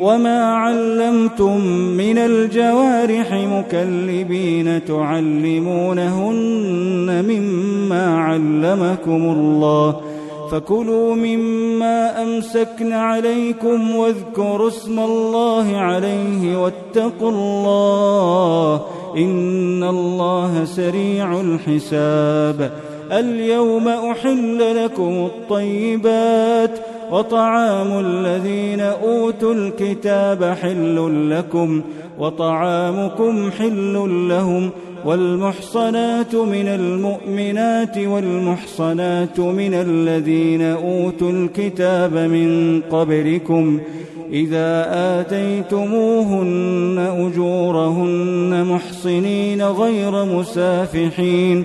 وما علمتم من الجوارح مكلبين تعلمونهن مما علمكم الله فكلوا مما أمسكن عليكم واذكروا اسم الله عليه واتقوا الله إن الله سريع الحساب اليوم أحل لكم الطيبات وطعام الذين أوتوا الكتاب حل لكم وطعامكم حل لهم والمحصنات من المؤمنات والمحصنات من الذين أوتوا الكتاب من قبلكم إذا آتيتموهن أجورهن محصنين غير مسافحين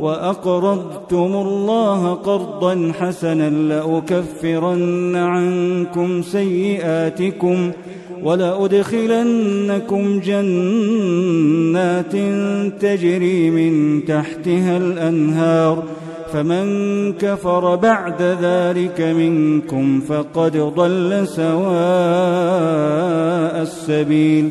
وأقرضتم الله قرضا حسنا لأكفرن عنكم سيئاتكم ولأدخلنكم جنات تجري من تحتها الأنهار فمن كفر بعد ذلك منكم فقد ضل سواء السبيل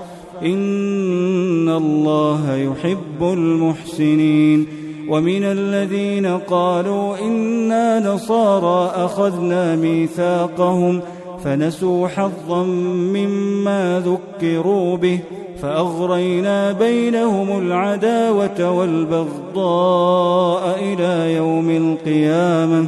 إن الله يحب المحسنين ومن الذين قالوا إنا نصارى أخذنا ميثاقهم فنسوا حظا مما ذكروا به فأغرينا بينهم العداوة والبغضاء إلى يوم القيامة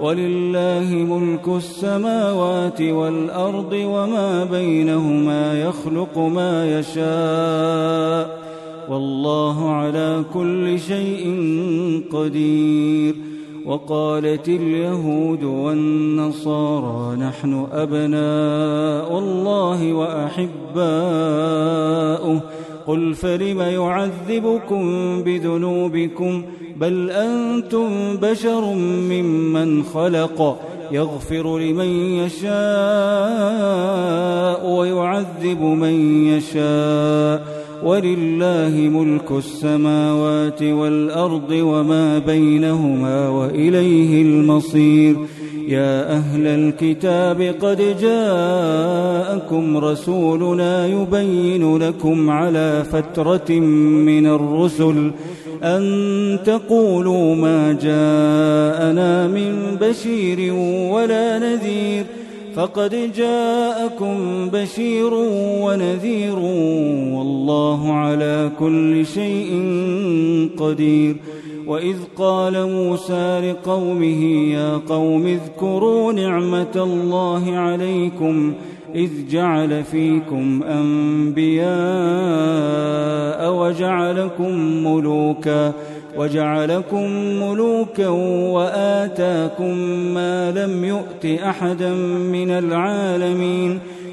ولله ملك السماوات والأرض وما بينهما يخلق ما يشاء والله على كل شيء قدير وقالت اليهود والنصارى نحن أبناء الله وأحباؤه قل فلم يعذبكم بذنوبكم بل أنتم بشر ممن خلق يغفر لمن يشاء ويعذب من يشاء ولله ملك السماوات والأرض وما بينهما وإليه المصير يا أهل الكتاب قد جاءكم رسولنا يبين لكم على فترة من الرسل أن تقولوا ما جاءنا من بشير ولا نذير فقد جاءكم بشير ونذير والله على كل شيء قدير وإذ قال موسى لقومه يا قوم اذكروا نعمة الله عليكم إذ جعل فيكم أنبياء وجعلكم ملوكا وجعلكم ملوكا وآتاكم ما لم يؤت أحدا من العالمين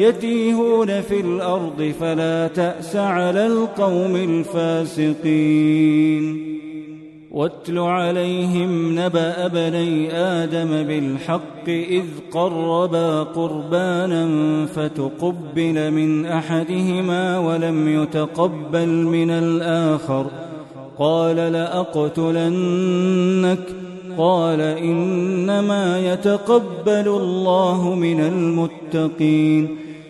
يتيهون في الأرض فلا تأس على القوم الفاسقين. واتل عليهم نبأ بني آدم بالحق إذ قربا قربانا فتقبل من أحدهما ولم يتقبل من الآخر. قال لأقتلنك. قال إنما يتقبل الله من المتقين.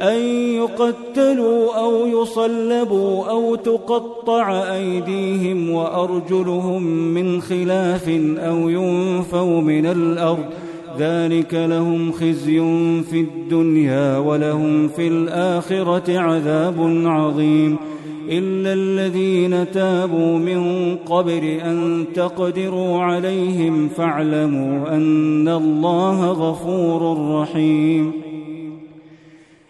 أن يقتلوا أو يصلبوا أو تقطع أيديهم وأرجلهم من خلاف أو ينفوا من الأرض. ذلك لهم خزي في الدنيا ولهم في الآخرة عذاب عظيم. إلا الذين تابوا من قبل أن تقدروا عليهم فاعلموا أن الله غفور رحيم.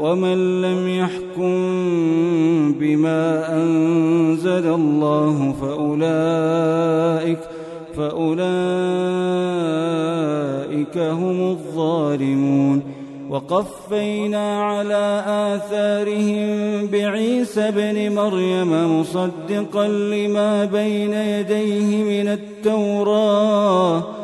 ومن لم يحكم بما أنزل الله فأولئك فأولئك هم الظالمون. وقفينا على آثارهم بعيسى ابن مريم مصدقا لما بين يديه من التوراة.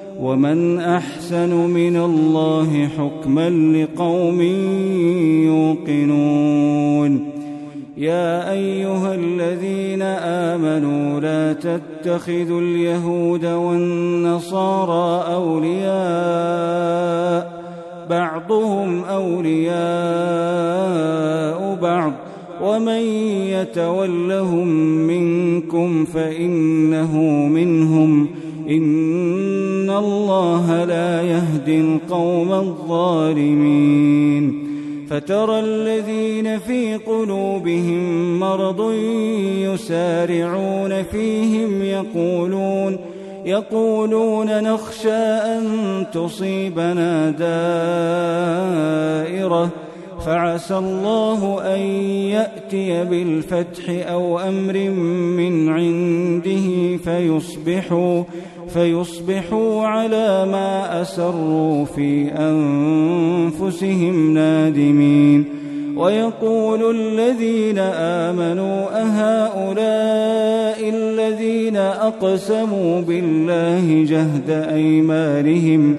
ومن أحسن من الله حكما لقوم يوقنون. يا أيها الذين آمنوا لا تتخذوا اليهود والنصارى أولياء بعضهم أولياء بعض. ومن يتولهم منكم فإنه منهم. الله لا يهدي القوم الظالمين فترى الذين في قلوبهم مرض يسارعون فيهم يقولون يقولون نخشى أن تصيبنا دائرة فعسى الله أن يأتي بالفتح أو أمر من عنده فيصبحوا فيصبحوا على ما أسروا في أنفسهم نادمين. ويقول الذين آمنوا أهؤلاء الذين أقسموا بالله جهد أيمانهم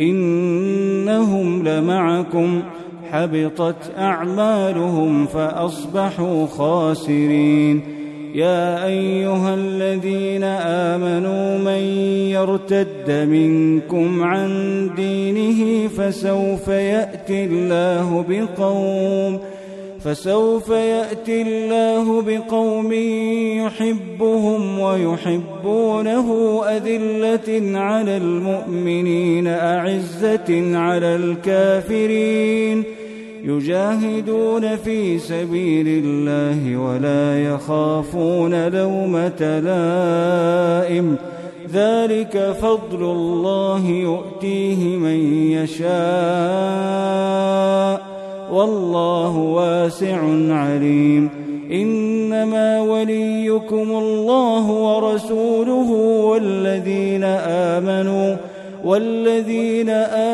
إنهم لمعكم. حبطت أعمالهم فأصبحوا خاسرين. يا أيها الذين آمنوا من يرتد منكم عن دينه فسوف يأتي الله بقوم فسوف يأتي الله بقوم يحبهم ويحبونه أذلة على المؤمنين أعزة على الكافرين. يجاهدون في سبيل الله ولا يخافون لومة لائم. ذلك فضل الله يؤتيه من يشاء. والله واسع عليم. إنما وليكم الله ورسوله والذين آمنوا والذين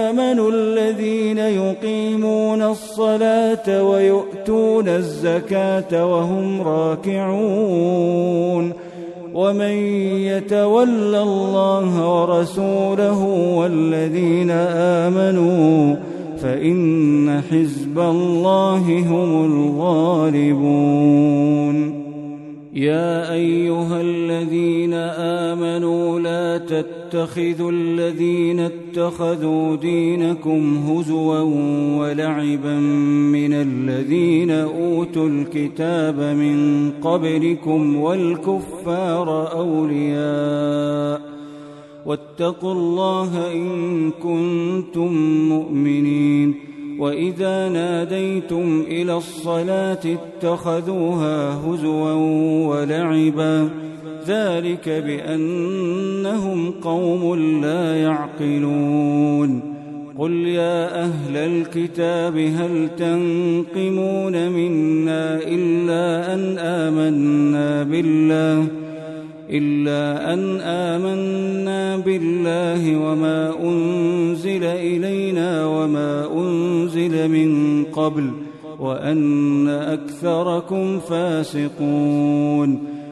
آمنوا الذين يقيمون الصلاة ويؤتون الزكاة وهم راكعون ومن يتول الله ورسوله والذين آمنوا فإن حزب الله هم الغالبون. يا أيها الذين آمنوا لا تتخذوا الذين اتخذوا دينكم هزوا ولعبا من الذين أوتوا الكتاب من قبلكم والكفار أولياء واتقوا الله إن كنتم مؤمنين وإذا ناديتم إلى الصلاة اتخذوها هزوا ولعبا ذلك بأنهم قوم لا يعقلون. قل يا أهل الكتاب هل تنقمون منا إلا أن آمنا بالله؟ إلا أن آمنا بالله وما أنزل إلينا وما أنزل من قبل وأن أكثركم فاسقون.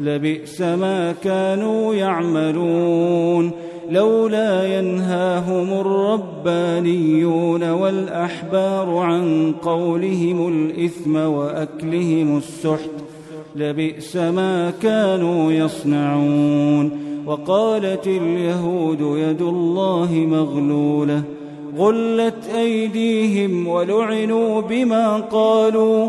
لبئس ما كانوا يعملون لولا ينهاهم الربانيون والأحبار عن قولهم الإثم وأكلهم السحت لبئس ما كانوا يصنعون وقالت اليهود يد الله مغلولة غلت أيديهم ولعنوا بما قالوا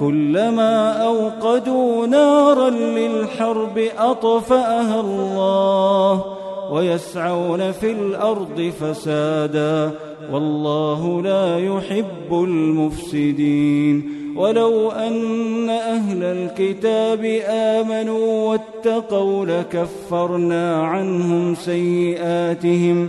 كلما أوقدوا نارا للحرب أطفأها الله ويسعون في الأرض فسادا والله لا يحب المفسدين ولو أن أهل الكتاب آمنوا واتقوا لكفرنا عنهم سيئاتهم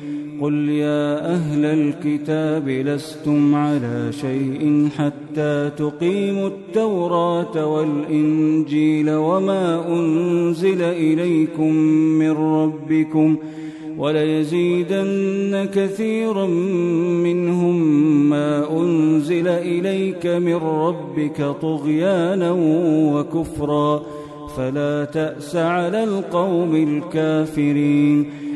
قل يا أهل الكتاب لستم على شيء حتى تقيموا التوراة والإنجيل وما أنزل إليكم من ربكم وليزيدن كثيرا منهم ما أنزل إليك من ربك طغيانا وكفرا فلا تأس على القوم الكافرين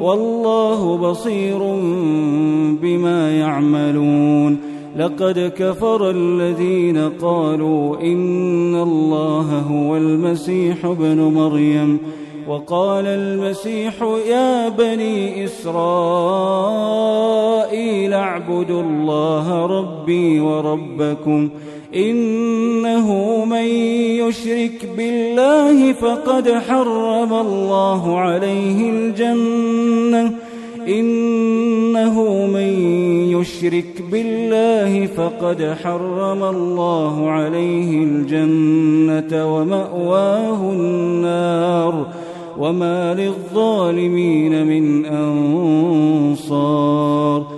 والله بصير بما يعملون. لقد كفر الذين قالوا إن الله هو المسيح ابن مريم. وقال المسيح يا بني إسرائيل اعبدوا الله ربي وربكم. إنه من يشرك بالله فقد حرم الله عليه الجنة. إنه من يشرك بالله فقد حرم الله عليه الجنة ومأواه النار. وما للظالمين من أنصار.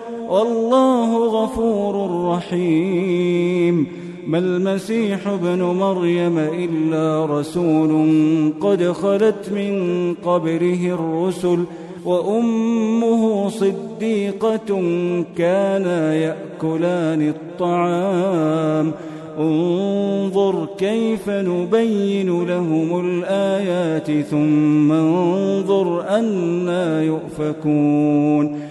والله غفور رحيم. ما المسيح ابن مريم إلا رسول قد خلت من قبره الرسل وأمه صديقة كانا يأكلان الطعام. انظر كيف نبين لهم الآيات ثم انظر أنا يؤفكون.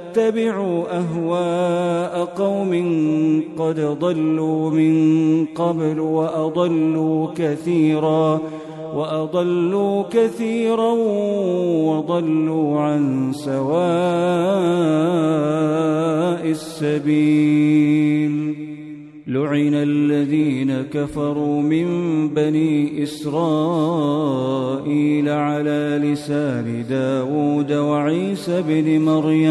أهواء قوم قد ضلوا من قبل وأضلوا كثيرا وأضلوا كثيرا وضلوا عن سواء السبيل. لعن الذين كفروا من بني إسرائيل على لسان داود وعيسى بن مريم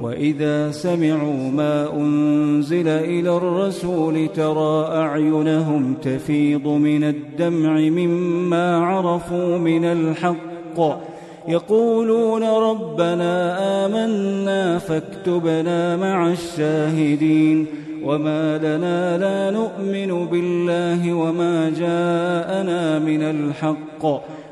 وإذا سمعوا ما أنزل إلى الرسول ترى أعينهم تفيض من الدمع مما عرفوا من الحق. يقولون ربنا آمنا فاكتبنا مع الشاهدين. وما لنا لا نؤمن بالله وما جاءنا من الحق.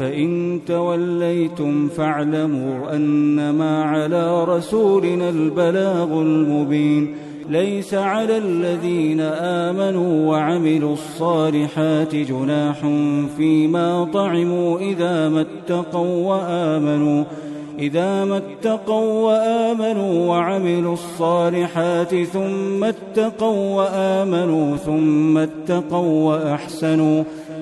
فإن توليتم فاعلموا أنما على رسولنا البلاغ المبين. ليس على الذين آمنوا وعملوا الصالحات جناح فيما طعموا إذا ما اتقوا وآمنوا. إذا ما اتقوا وآمنوا وعملوا الصالحات ثم اتقوا وآمنوا ثم اتقوا وأحسنوا.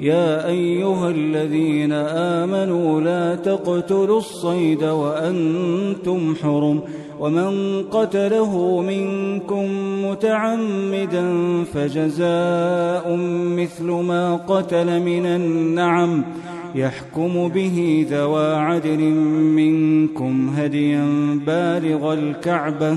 يا أيها الذين آمنوا لا تقتلوا الصيد وأنتم حرم ومن قتله منكم متعمدا فجزاء مثل ما قتل من النعم يحكم به ذوى عدل منكم هديا بالغ الكعبة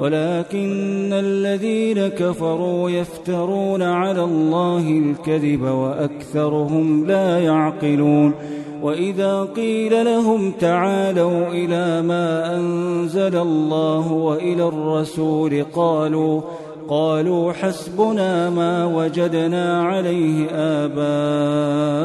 ولكن الذين كفروا يفترون على الله الكذب وأكثرهم لا يعقلون وإذا قيل لهم تعالوا إلى ما أنزل الله وإلى الرسول قالوا قالوا حسبنا ما وجدنا عليه آباءنا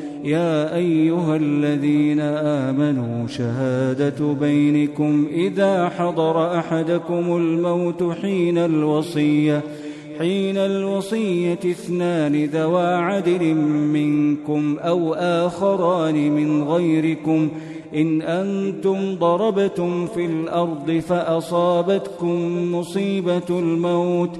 يا أيها الذين آمنوا شهادة بينكم إذا حضر أحدكم الموت حين الوصية حين الوصية اثنان ذوا عدل منكم أو آخران من غيركم إن أنتم ضربتم في الأرض فأصابتكم مصيبة الموت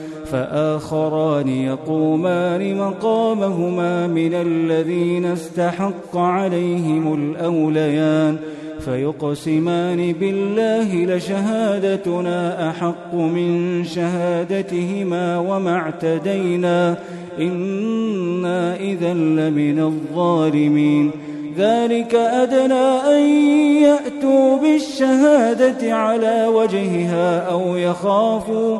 فآخران يقومان مقامهما من الذين استحق عليهم الأوليان فيقسمان بالله لشهادتنا أحق من شهادتهما وما اعتدينا إنا إذا لمن الظالمين ذلك أدنى أن يأتوا بالشهادة على وجهها أو يخافوا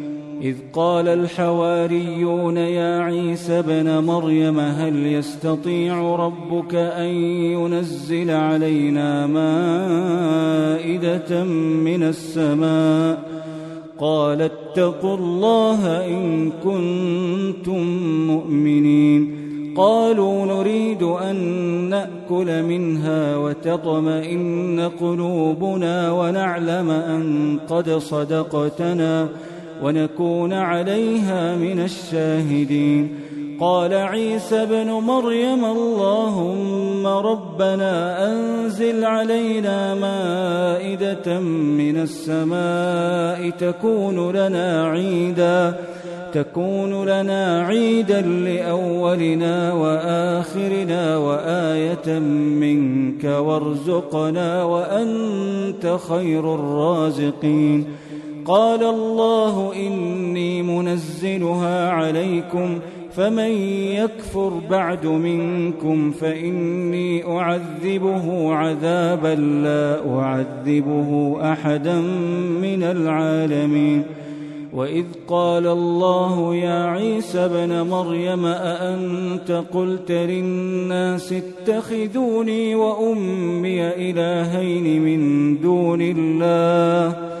إذ قال الحواريون يا عيسى ابن مريم هل يستطيع ربك أن ينزل علينا مائدة من السماء؟ قال اتقوا الله إن كنتم مؤمنين. قالوا نريد أن نأكل منها وتطمئن قلوبنا ونعلم أن قد صدقتنا. ونكون عليها من الشاهدين. قال عيسى ابن مريم اللهم ربنا أنزل علينا مائدة من السماء تكون لنا عيداً تكون لنا عيدا لأولنا وآخرنا وآية منك وارزقنا وأنت خير الرازقين. قال الله إني منزلها عليكم فمن يكفر بعد منكم فإني أعذبه عذابا لا أعذبه أحدا من العالمين وإذ قال الله يا عيسى ابن مريم أأنت قلت للناس اتخذوني وأمي إلهين من دون الله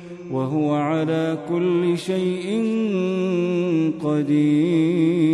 وهو على كل شيء قدير.